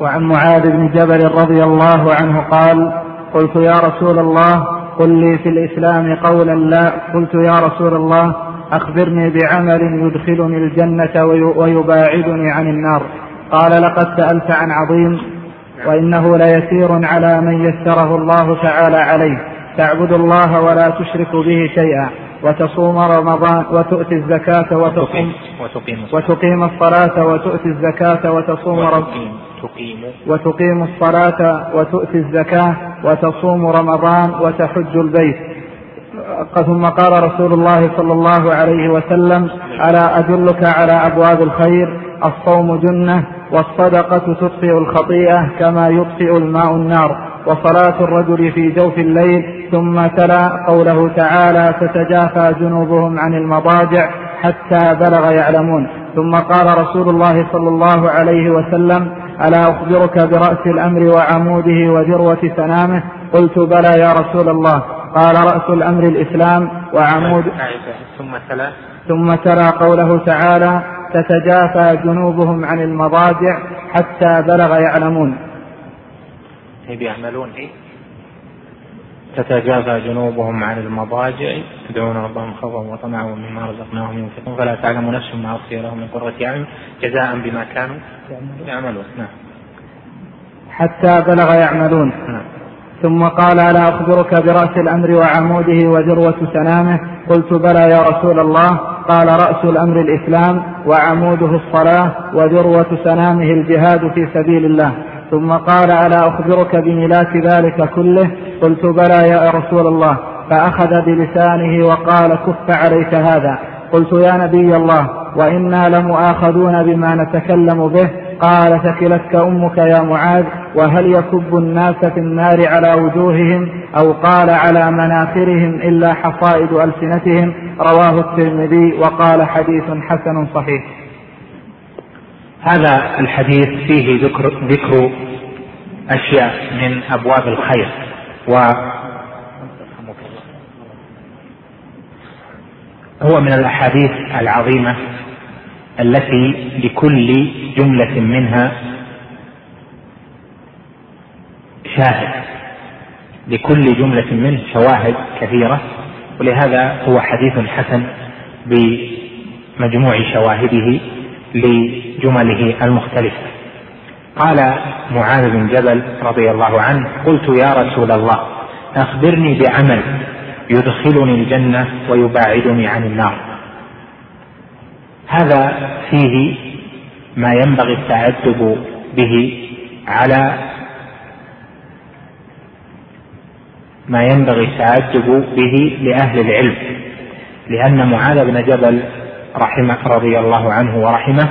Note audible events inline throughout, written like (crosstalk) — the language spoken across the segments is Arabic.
وعن معاذ بن جبل رضي الله عنه قال قلت يا رسول الله قل لي في الإسلام قولا لا. قلت يا رسول الله أخبرني بعمل يدخلني الجنة ويباعدني عن النار. قال لقد سألت عن عظيم وإنه ليسير على من يسره الله تعالى عليه. تعبد الله ولا تشرك به شيئا. وتصوم رمضان وتؤتي الزكاة وتصوم وتقيم, وتقيم الصلاة. وتؤتي الزكاة وتصوم رمضان وتقيم الصلاة وتؤتي الزكاة وتصوم رمضان وتحج البيت. ثم قال رسول الله صلى الله عليه وسلم ألا أدلك على أبواب الخير؟ الصوم جنة والصدقة تطفئ الخطيئة كما يطفئ الماء النار. وصلاة الرجل في جوف الليل ثم تلا قوله تعالى تتجافى جنوبهم عن المضاجع حتى بلغ يعلمون ثم قال رسول الله صلى الله عليه وسلم ألا أخبرك برأس الأمر وعموده وذروة سنامه؟ قلت بلى يا رسول الله قال رأس الأمر الإسلام وعمود ثم تلا. ثم تلا قوله تعالى تتجافى جنوبهم عن المضاجع حتى بلغ يعلمون يعملون؟ إيه؟ تتجافى جنوبهم عن المضاجع يدعون ربهم خوفا وطمعا ومما رزقناهم ينفقون فلا تعلم نفس ما أخفي لهم من قرة أعين جزاء بما كانوا يعملون. نعم. حتى بلغ يعملون. نعم. ثم قال ألا أخبرك برأس الأمر وعموده وذروة سنامه؟ قلت بلى يا رسول الله. قال رأس الأمر الإسلام وعموده الصلاة وذروة سنامه الجهاد في سبيل الله. ثم قال ألا أخبرك بملاك ذلك كله؟ قلت بلى يا رسول الله. فأخذ بلسانه وقال كف عليك هذا. قلت يا نبي الله وإنا لمؤاخذون بما نتكلم به. قال ثكلتك أمك يا معاذ وهل يكب الناس في النار على وجوههم؟ أو قال على مناخرهم إلا حصائد ألسنتهم؟ رواه الترمذي وقال حديث حسن صحيح. هذا الحديث فيه ذكر ذكر أشياء من أبواب الخير. و هو من الأحاديث العظيمة التي لكل جملة منها شاهد. لكل جملة منه شواهد كثيرة ولهذا هو حديث حسن بمجموع شواهده لجمله المختلفة. قال معاذ بن جبل رضي الله عنه قلت يا رسول الله أخبرني بعمل يدخلني الجنة ويباعدني عن النار. هذا فيه ما ينبغي التأدب به على ما ينبغي التأدب به لأهل العلم لأن معاذ بن جبل رحمه رضي الله عنه ورحمه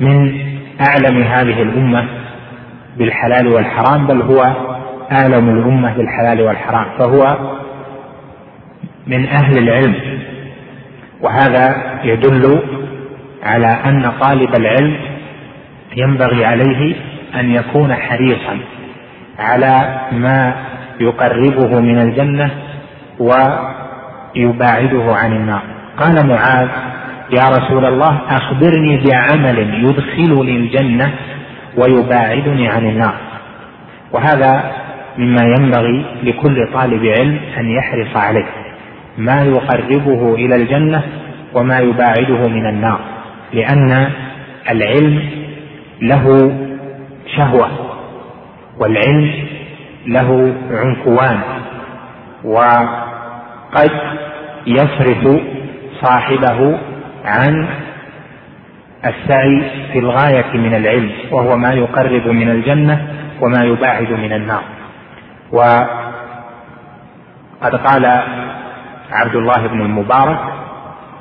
من أعلم هذه الأمة بالحلال والحرام بل هو أعلم الأمة بالحلال والحرام. فهو من أهل العلم. وهذا يدل على أن طالب العلم ينبغي عليه أن يكون حريصا على ما يقربه من الجنة ويباعده عن النار. قال معاذ يا رسول الله أخبرني بعمل يدخلني الجنة ويباعدني عن النار. وهذا مما ينبغي لكل طالب علم أن يحرص عليه. ما يقربه إلى الجنة وما يباعده من النار لأن العلم له شهوة والعلم له عنفوان وقد يصرف صاحبه عن السعي في الغاية من العلم وهو ما يقرب من الجنة وما يباعد من النار. وقد قال عبد الله بن المبارك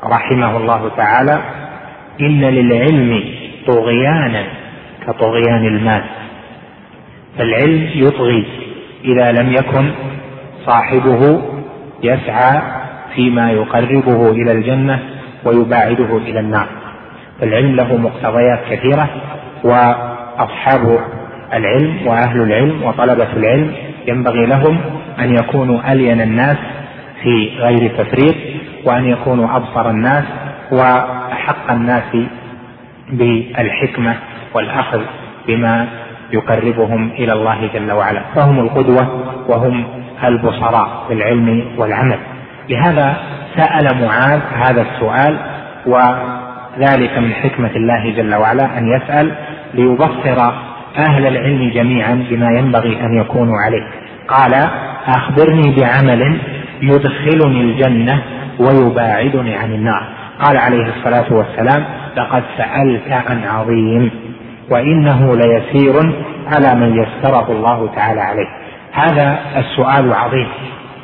رحمه الله تعالى إن للعلم طغيانا كطغيان المال. فالعلم يطغي إذا لم يكن صاحبه يسعى فيما يقربه إلى الجنة ويباعده إلى النار. فالعلم له مقتضيات كثيرة وأصحاب العلم وأهل العلم وطلبة العلم ينبغي لهم أن يكونوا ألين الناس في غير تفريط وأن يكونوا أبصر الناس وأحق الناس بالحكمة والأخذ بما يقربهم إلى الله جل وعلا. فهم القدوة وهم البصراء بالعلم والعمل. لهذا سأل معاذ هذا السؤال وذلك من حكمة الله جل وعلا أن يسأل ليبصر أهل العلم جميعا بما ينبغي أن يكونوا عليه. قال أخبرني بعمل يدخلني الجنة ويباعدني عن النار. قال عليه الصلاة والسلام لقد سألت عن عظيم وإنه ليسير على من يسره الله تعالى عليه. هذا السؤال عظيم.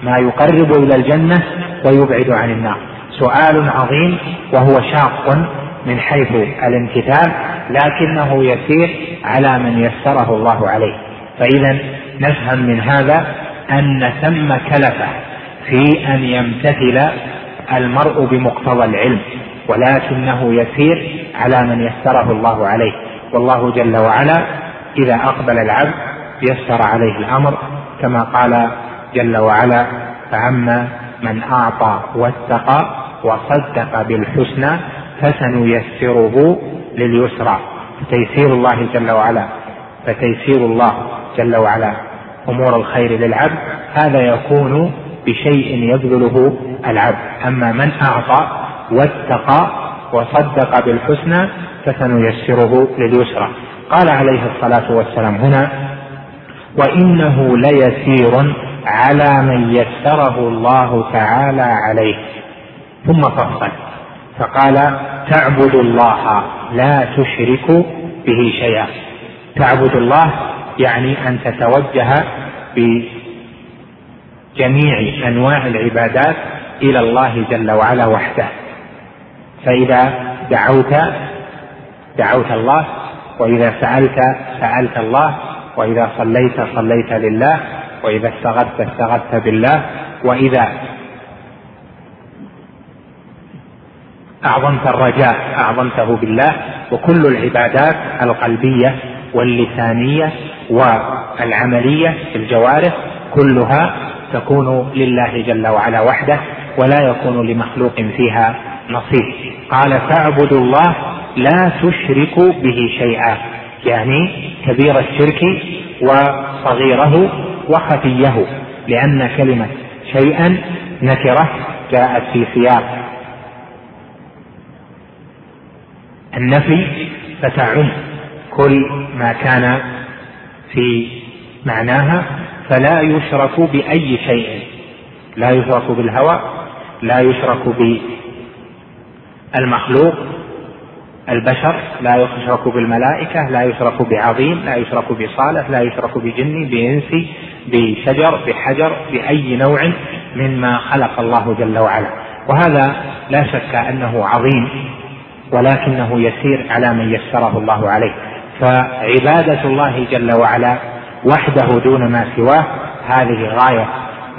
ما يقرب إلى الجنة ويبعد عن النار. سؤال عظيم وهو شاق من حيث الامتثال لكنه يسير على من يسره الله عليه. فإذا نفهم من هذا أن ثم كلفه في أن يمتثل المرء بمقتضى العلم ولكنه يسير على من يسره الله عليه. والله جل وعلا إذا أقبل العبد يسر عليه الأمر كما قال جل وعلا فأما من أعطى واتقى وصدق بالحسنى فسنيسره لليسرى. تيسير الله جل وعلا فتيسير الله جل وعلا. أمور الخير للعبد هذا يكون بشيء يبذله العبد. أما من أعطى واتقى وصدق بالحسنى فسنيسره لليسرى. قال عليه الصلاة والسلام هنا وإنه ليسير على من يسره الله تعالى عليه. ثم فصل. فقال تعبد الله لا تشرك به شيئا. تعبد الله يعني أن تتوجه بجميع أنواع العبادات إلى الله جل وعلا وحده. فإذا دعوت دعوت الله وإذا سألت سألت الله وإذا صليت صليت لله وإذا استغثت استغثت بالله. وإذا أعظمت الرجاء أعظمته بالله. وكل العبادات القلبية واللسانية والعملية في الجوارح كلها تكون لله جل وعلا وحده ولا يكون لمخلوق فيها نصيب. قال فاعبدوا الله لا تشركوا به شيئا. يعني كبير الشرك وصغيره وخفيه لأن كلمة شيئا نكرة جاءت في سياق النفي فتعم كل ما كان في معناها فلا يشرك بأي شيء. لا يشرك بالهوى لا يشرك بالمخلوق البشر لا يشرك بالملائكة لا يشرك بعظيم لا يشرك بصالح لا يشرك بجني بإنسي بشجر بحجر بأي نوع مما خلق الله جل وعلا. وهذا لا شك أنه عظيم ولكنه يسير على من يسره الله عليه. فعبادة الله جل وعلا وحده دون ما سواه هذه غاية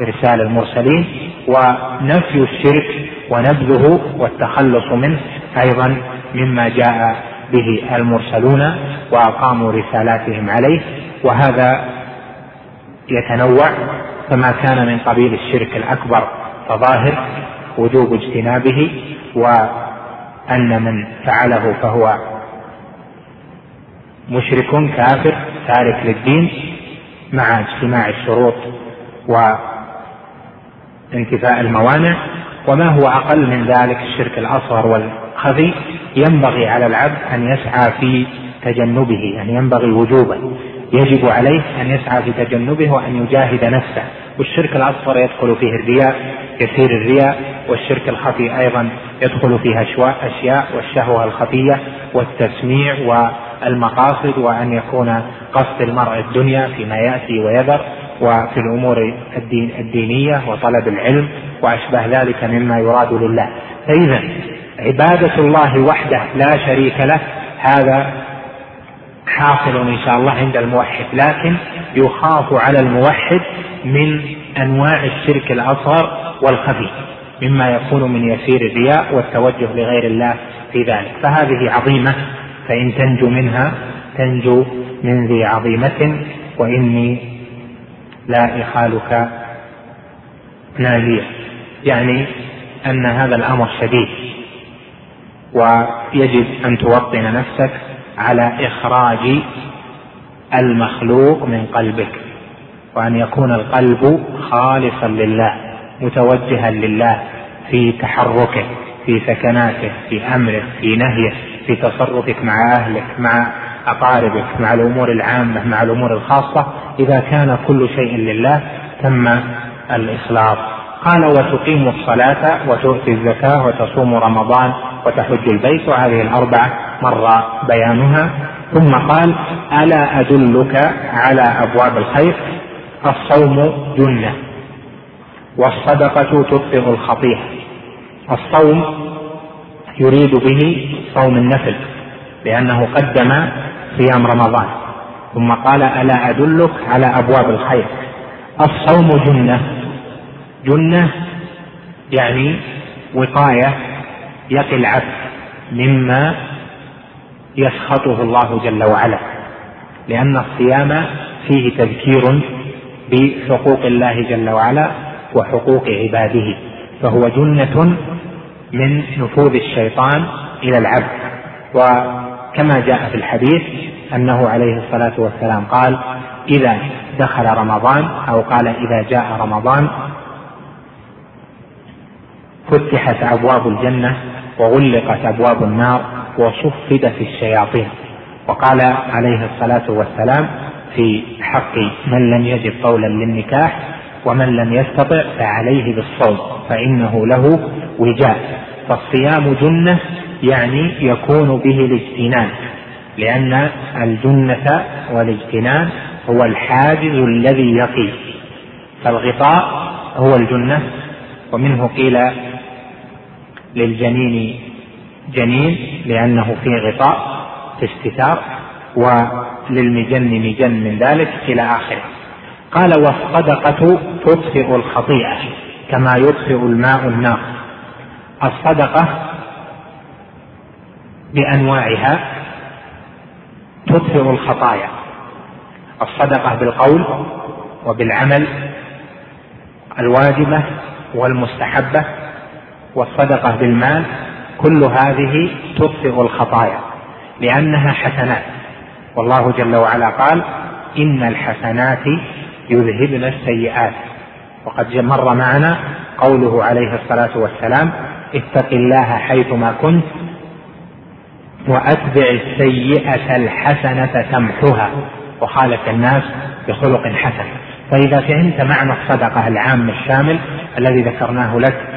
إرسال المرسلين. ونفي الشرك ونبذه والتخلص منه أيضا مما جاء به المرسلون وأقاموا رسالاتهم عليه. وهذا يتنوع فما كان من قبيل الشرك الأكبر فظاهر وجوب اجتنابه وأن من فعله فهو مشرك كافر تارك للدين مع اجتماع الشروط وانتفاء الموانع. وما هو أقل من ذلك الشرك الأصغر والخفي ينبغي على العبد أن يسعى في تجنبه يعني ينبغي وجوبا يجب عليه أن يسعى في تجنبه وأن يجاهد نفسه. والشرك الاصغر يدخل فيه الرياء يسير الرياء. والشرك الخفي أيضا يدخل فيه أشياء والشهوة الخفية والتسميع والمقاصد وأن يكون قصد المرء الدنيا فيما يأتي ويذر وفي الأمور الدين الدينية وطلب العلم وأشبه ذلك مما يراد لله. فاذا عبادة الله وحده لا شريك له هذا حاصل إن شاء الله عند الموحد لكن يخاف على الموحد من أنواع الشرك الأصغر والخفي مما يكون من يسير الرياء والتوجه لغير الله في ذلك. فهذه عظيمة فإن تنجو منها تنجو من ذي عظيمة وإني لا إخالك ناجية. يعني أن هذا الأمر شديد ويجب أن توطن نفسك على إخراج المخلوق من قلبك وأن يكون القلب خالصا لله متوجها لله في تحركه في سكناته في أمره في نهيه في تصرفك مع أهلك مع أقاربك مع الأمور العامة مع الأمور الخاصة. إذا كان كل شيء لله تم الإخلاص. قال وتقيم الصلاة وتؤتي الزكاة وتصوم رمضان. وتحج البيت وهذه الأربعة مر بيانها. ثم قال ألا أدلك على أبواب الخير؟ الصوم جنة والصدقة تطفئ الخطيئة. الصوم يريد به صوم النفل لأنه قدم صيام رمضان. ثم قال ألا أدلك على أبواب الخير؟ الصوم جنة. جنة يعني وقاية يقي العبد مما يسخطه الله جل وعلا لأن الصيام فيه تذكير بحقوق الله جل وعلا وحقوق عباده فهو جنة من نفوذ الشيطان إلى العبد. وكما جاء في الحديث أنه عليه الصلاة والسلام قال إذا دخل رمضان أو قال إذا جاء رمضان فتحت أبواب الجنة وغلقت أبواب النار وصفدت الشياطين. وقال عليه الصلاة والسلام في حق من لم يجد قولا للنكاح ومن لم يستطع فعليه بالصوم فإنه له وجاء. فالصيام جنة يعني يكون به الاجتنان لأن الجنة والاجتنان هو الحاجز الذي يقي فالغطاء هو الجنة. ومنه قيل للجنين جنين لأنه في غطاء في استتار وللمجن مجن من ذلك إلى آخره. قال والصدقة تطفئ الخطيئة كما يطفئ الماء النار الصدقة بأنواعها تطفئ الخطايا. الصدقة بالقول وبالعمل الواجبة والمستحبة والصدقة بالمال كل هذه تطفئ الخطايا لأنها حسنات. والله جل وعلا قال إن الحسنات يذهبن السيئات. وقد مر معنا قوله عليه الصلاة والسلام اتق الله حيثما كنت وأتبع السيئة الحسنة تمحها وخالف الناس بخلق حسن. فإذا فهمت معنى الصدقة العام الشامل الذي ذكرناه لك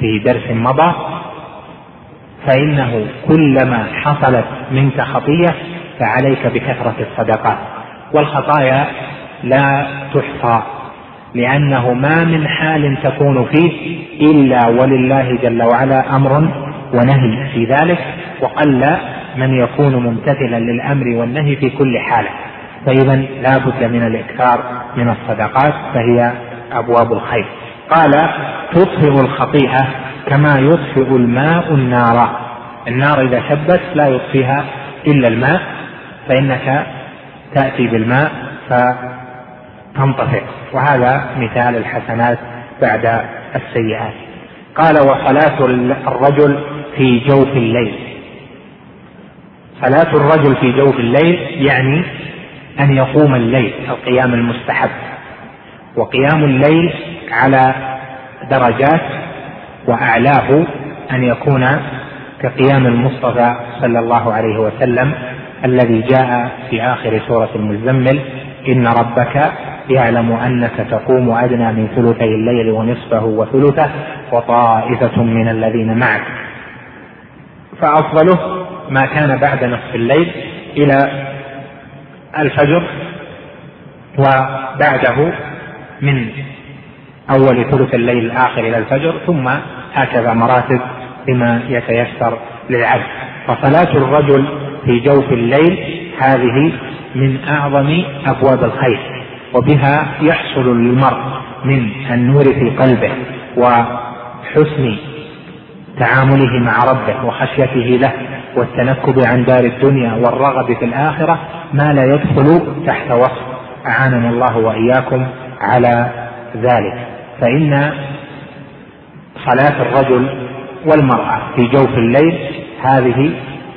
في درس مضى فإنه كلما حصلت منك خطية فعليك بكثرة الصدقات. والخطايا لا تحصى لأنه ما من حال تكون فيه إلا ولله جل وعلا أمر ونهي في ذلك وقل من يكون ممتثلا للأمر والنهي في كل حالة فإذا لا بد من الإكثار من الصدقات فهي أبواب الخير. قال تطفئ الخطيئة كما يطفئ الماء النار. النار إذا شبت لا يطفيها إلا الماء فإنك تأتي بالماء فتنطفئ. وهذا مثال الحسنات بعد السيئات. قال وصلاة الرجل في جوف الليل. صلاة الرجل في جوف الليل يعني أن يقوم الليل القيام المستحب. وقيام الليل على درجات وأعلاه أن يكون كقيام المصطفى صلى الله عليه وسلم الذي جاء في آخر سورة المزمل إن ربك يعلم أنك تقوم أدنى من ثلثي الليل ونصفه وثلثه وطائفة من الذين معك. فأفضله ما كان بعد نصف الليل إلى الفجر وبعده من أول ثلث الليل الآخر إلى الفجر ثم هكذا مراتب بما يتيسر للعبد. فصلاة الرجل في جوف الليل هذه من أعظم أبواب الخير وبها يحصل للمرء من النور في قلبه وحسن تعامله مع ربه وخشيته له والتنكب عن دار الدنيا والرغب في الآخرة ما لا يدخل تحت وصف أعاننا الله وإياكم على ذلك. فإن صلاة الرجل والمرأة في جوف الليل هذه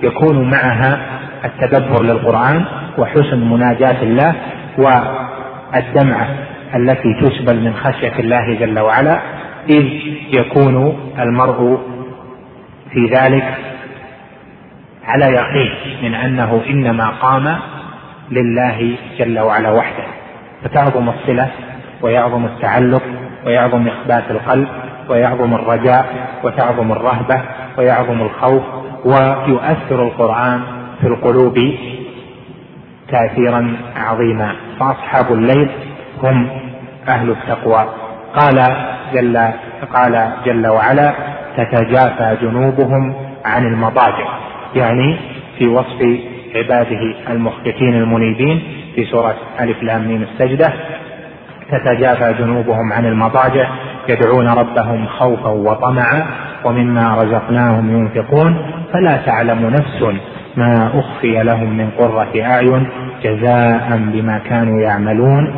يكون معها التدبر للقرآن وحسن مناجاة الله والدمعة التي تسبل من خشية الله جل وعلا إذ يكون المرء في ذلك على يقين من أنه إنما قام لله جل وعلا وحده. فتعظم الصلة ويعظم التعلق ويعظم إخبات القلب ويعظم الرجاء وتعظم الرهبة ويعظم الخوف ويؤثر القرآن في القلوب تأثيرا عظيما. فأصحاب الليل هم أهل التقوى. قال جل قال جل وعلا تتجافى جنوبهم عن المضاجع. يعني في وصف عباده المخبتين المنيبين في سورة ألف لام ميم السجدة تتجافى جنوبهم عن المضاجع يدعون ربهم خوفا وطمعا ومما رزقناهم ينفقون فلا تعلم نفس ما أخفي لهم من قرة أعين جزاء بما كانوا يعملون.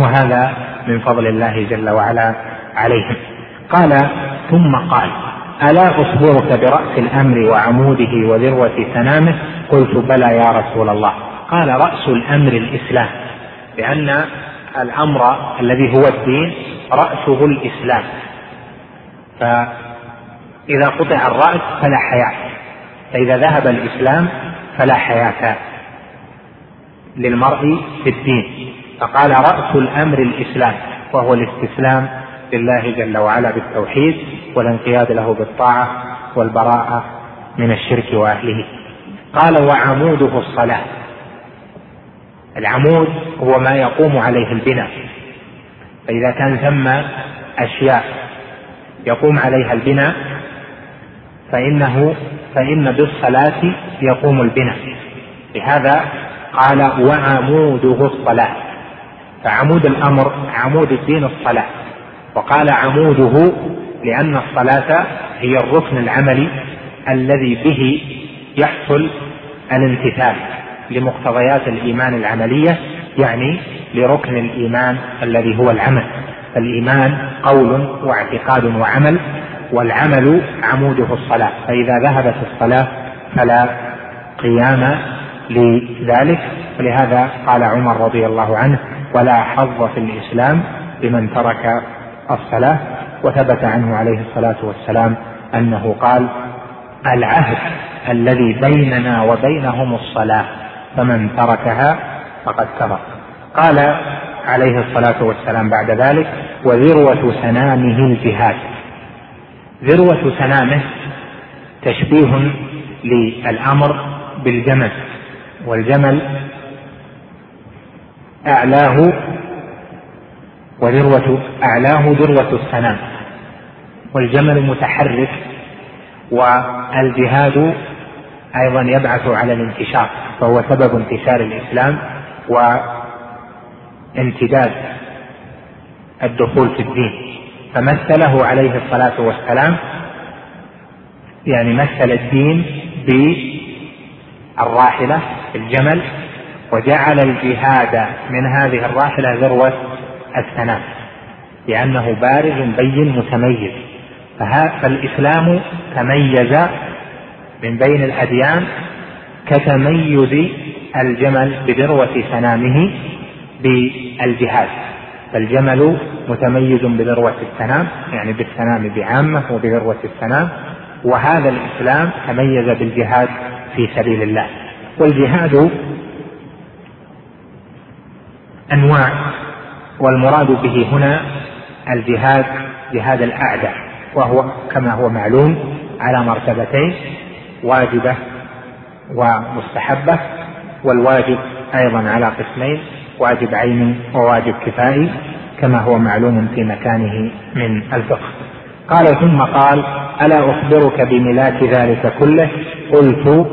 وهذا من فضل الله جل وعلا عليهم. قال ثم قال ألا أخبرك برأس الأمر وعموده وذروة سنامه؟ قلت بلى يا رسول الله. قال رأس الأمر الإسلام. لأن الأمر الذي هو الدين رأسه الإسلام. فإذا قطع الرأس فلا حياة فإذا ذهب الإسلام فلا حياة للمرء في الدين. فقال رأس الأمر الإسلام وهو الاستسلام لله جل وعلا بالتوحيد والانقياد له بالطاعة والبراءة من الشرك وأهله. قال وعموده الصلاة. العمود هو ما يقوم عليه البناء. فإذا كان ثم أشياء يقوم عليها البناء فإنه فإن بالصلاة يقوم البناء. لهذا قال وعموده الصلاة. فعمود الأمر عمود الدين الصلاة. وقال عموده لأن الصلاة هي الركن العملي الذي به يحصل الامتثال لمقتضيات الإيمان العملية يعني لركن الإيمان الذي هو العمل. الإيمان قول واعتقاد وعمل والعمل عموده الصلاة. فإذا ذهبت الصلاة فلا قيام لذلك. ولهذا قال عمر رضي الله عنه ولا حظ في الإسلام لمن ترك الصلاة وثبت عنه عليه الصلاة والسلام أنه قال العهد الذي بيننا وبينهم الصلاة فمن تركها فقد كفر قال عليه الصلاة والسلام بعد ذلك وذروة سنامه الجهاد. ذروة سنامه تشبيه للأمر بالجمل والجمل أعلاه وذروة أعلاه ذروة السنام والجمل متحرك والجهاد أيضا يبعث على الانتشار فهو سبب انتشار الإسلام وامتداد الدخول في الدين. فمثله عليه الصلاة والسلام يعني مثل الدين بالراحلة الجمل وجعل الجهاد من هذه الراحلة ذروة السنام لأنه بارز بين متميز. فالإسلام تميز من بين الأديان كتميز الجمل بذروة سنامه بالجهاد. فالجمل متميز بذروة السنام يعني بالسنام بعامة وبذروة السنام. وهذا الإسلام تميز بالجهاد في سبيل الله. والجهاد أنواع والمراد به هنا الجهاد جهاد الأعداء وهو كما هو معلوم على مرتبتين. واجبة ومستحبة والواجب أيضا على قسمين واجب عين وواجب كفائي كما هو معلوم في مكانه من الفقه. قال ثم قال ألا أخبرك بملاك ذلك كله؟ قلت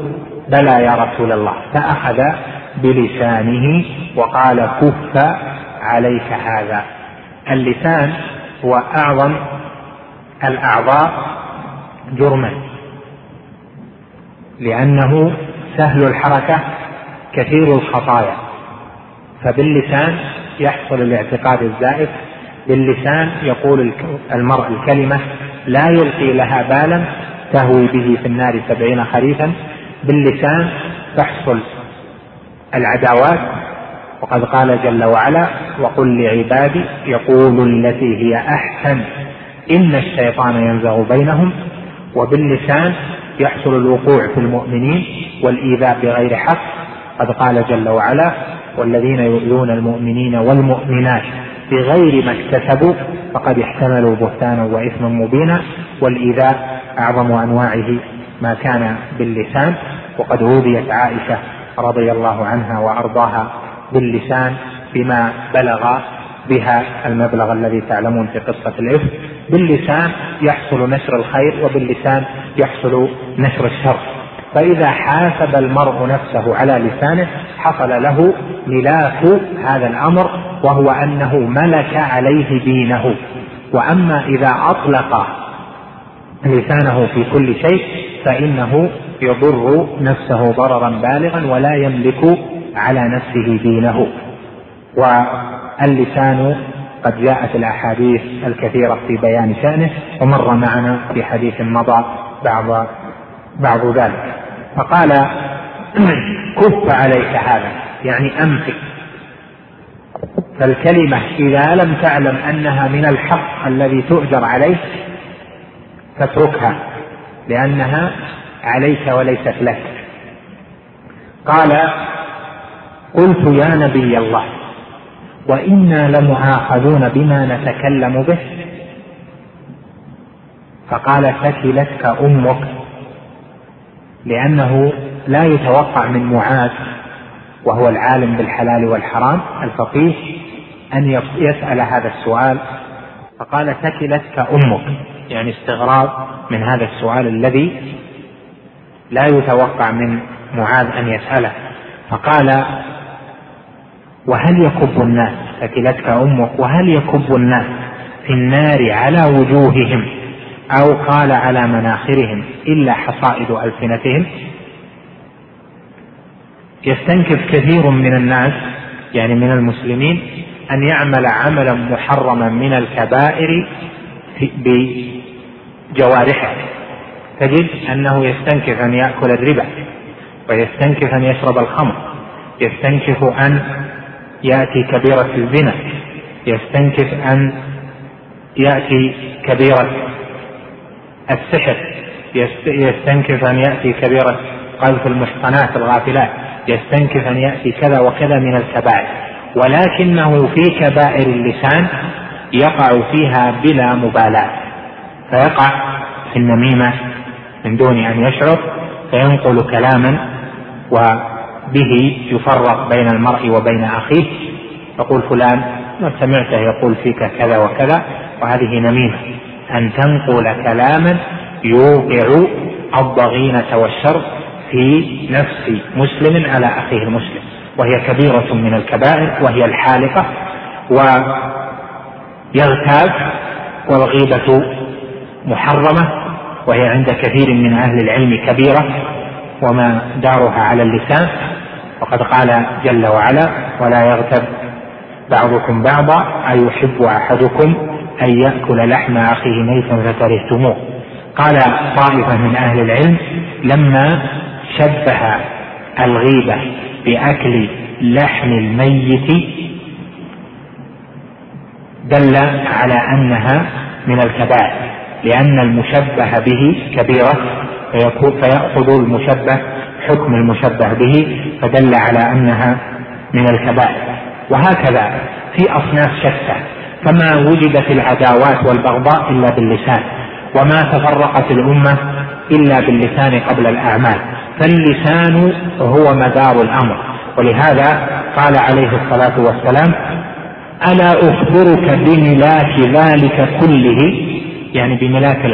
بلى يا رسول الله. فأخذ بلسانه وقال كف عليك هذا. اللسان هو أعظم الأعضاء جرما لأنه سهل الحركة كثير الخطايا. فباللسان يحصل الاعتقاد الزائف باللسان يقول المرء الكلمة لا يلقي لها بالا تهوي به في النار سبعين خريفا. باللسان تحصل العداوات. وقد قال جل وعلا وقل لعبادي يقولوا التي هي أحسن إن الشيطان ينزغ بينهم. وباللسان يحصل الوقوع في المؤمنين والإيذاء بغير حق قد قال جل وعلا والذين يؤذون المؤمنين والمؤمنات بغير ما اكتسبوا فقد احتملوا بهتانا وإثما مبينا والإيذاء أعظم أنواعه ما كان باللسان. وقد اوذيت عائشة رضي الله عنها وأرضاها باللسان بما بلغ بها المبلغ الذي تعلمون في قصة الإفك. باللسان يحصل نشر الخير وباللسان يحصل نشر الشر. فإذا حاسب المرء نفسه على لسانه حصل له ملاك هذا الأمر وهو أنه ملك عليه دينه. وأما إذا أطلق لسانه في كل شيء فإنه يضر نفسه ضررا بالغا ولا يملك على نفسه دينه. واللسان قد جاءت الأحاديث الكثيرة في بيان شأنه ومر معنا في حديث مضى بعض بعض ذلك. فقال (clears throat) كف عليك هذا يعني أمسك. فالكلمة إذا لم تعلم أنها من الحق الذي تؤجر عليه فاتركها لأنها عليك وليست لك. قال قلت يا نبي الله وإنا لمؤاخذون بما نتكلم به. فقال ثكلتك أمك لأنه لا يتوقع من معاذ وهو العالم بالحلال والحرام الفقيه أن يسأل هذا السؤال. فقال ثكلتك أمك يعني استغراب من هذا السؤال الذي لا يتوقع من معاذ أن يسأله. فقال وهل يكب الناس؟ ثكلتك أمك وهل يكب الناس في النار على وجوههم؟ أو قال على مناخرهم إلا حصائد ألسنتهم. يستنكف كثير من الناس يعني من المسلمين أن يعمل عملا محرما من الكبائر بجوارحه. تجد أنه يستنكف أن يأكل الربا ويستنكف أن يشرب الخمر يستنكف أن يأتي كبيرة الزنا يستنكف أن يأتي كبيرة السحر يستنكف أن يأتي كبيرة قذف المحصنات الغافلات يستنكف أن يأتي كذا وكذا من الكبائر. ولكنه في كبائر اللسان يقع فيها بلا مبالاة. فيقع في النميمة من دون أن يشعر فينقل كلاما وبه يفرق بين المرء وبين أخيه. يقول فلان ما سمعته يقول فيك كذا وكذا وهذه نميمة. أن تنقل كلاما يوقع الضغينة والشر في نفس مسلم على أخيه المسلم وهي كبيرة من الكبائر وهي الحالقة ويغتاب والغيبة محرمة وهي عند كثير من أهل العلم كبيرة وما دارها على اللسان وقد قال جل وعلا ولا يغتب بعضكم بعضا أيحب أحدكم أن يأكل لحم أخيه ميتا فكرهتموه قال طائفة من أهل العلم لما شبه الغيبة بأكل لحم الميت دل على أنها من الكبائر لأن المشبه به كبيرة فيأخذ المشبه حكم المشبه به فدل على أنها من الكبائر. وهكذا في أصناف شتى. فما وجدت العداوات والبغضاء إلا باللسان وما تفرقت الأمة إلا باللسان قبل الأعمال. فاللسان هو مدار الأمر. ولهذا قال عليه الصلاة والسلام ألا أخبرك بملاك ذلك كله؟ يعني بملاك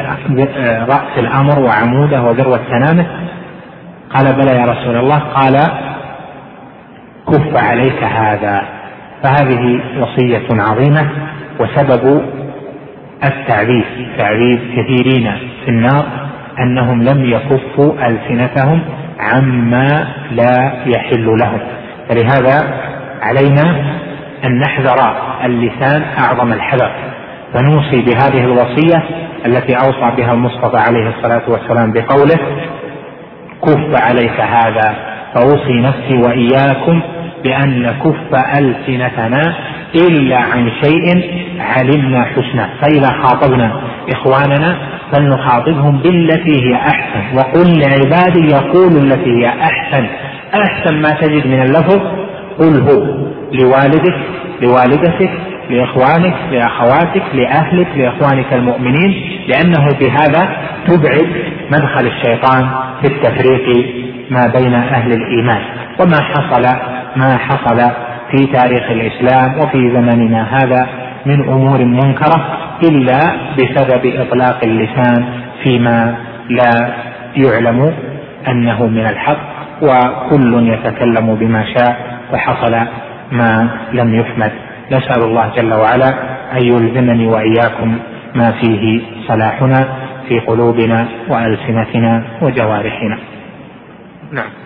رأس الأمر وعموده وذروة سنامه. قال بلى يا رسول الله. قال كف عليك هذا. فهذه وصية عظيمة. وسبب التعذيب تعذيب كثيرين في النار أنهم لم يكفوا ألسنتهم عما لا يحل لهم. فلهذا علينا أن نحذر اللسان أعظم الحذر فنوصي بهذه الوصية التي أوصى بها المصطفى عليه الصلاة والسلام بقوله كف عليك هذا فأوصي نفسي وإياكم بأن نكف ألسنتنا إلا عن شيء علمنا حسنه. فإذا خاطبنا إخواننا فلنخاطبهم بالتي هي أحسن. وقل لعبادي يقول التي هي أحسن. أحسن ما تجد من اللفظ قله لوالدك لوالدتك لإخوانك لأخواتك لأهلك لإخوانك المؤمنين. لأنه بهذا تبعد مدخل الشيطان في التفريق ما بين أهل الإيمان. وما حصل ما حصل في تاريخ الإسلام وفي زمننا هذا من أمور منكرة إلا بسبب إطلاق اللسان فيما لا يعلم أنه من الحق وكل يتكلم بما شاء فحصل ما لم يحمد. نسأل الله جل وعلا أن يلزمني وإياكم ما فيه صلاحنا في قلوبنا وألسنتنا وجوارحنا. نعم.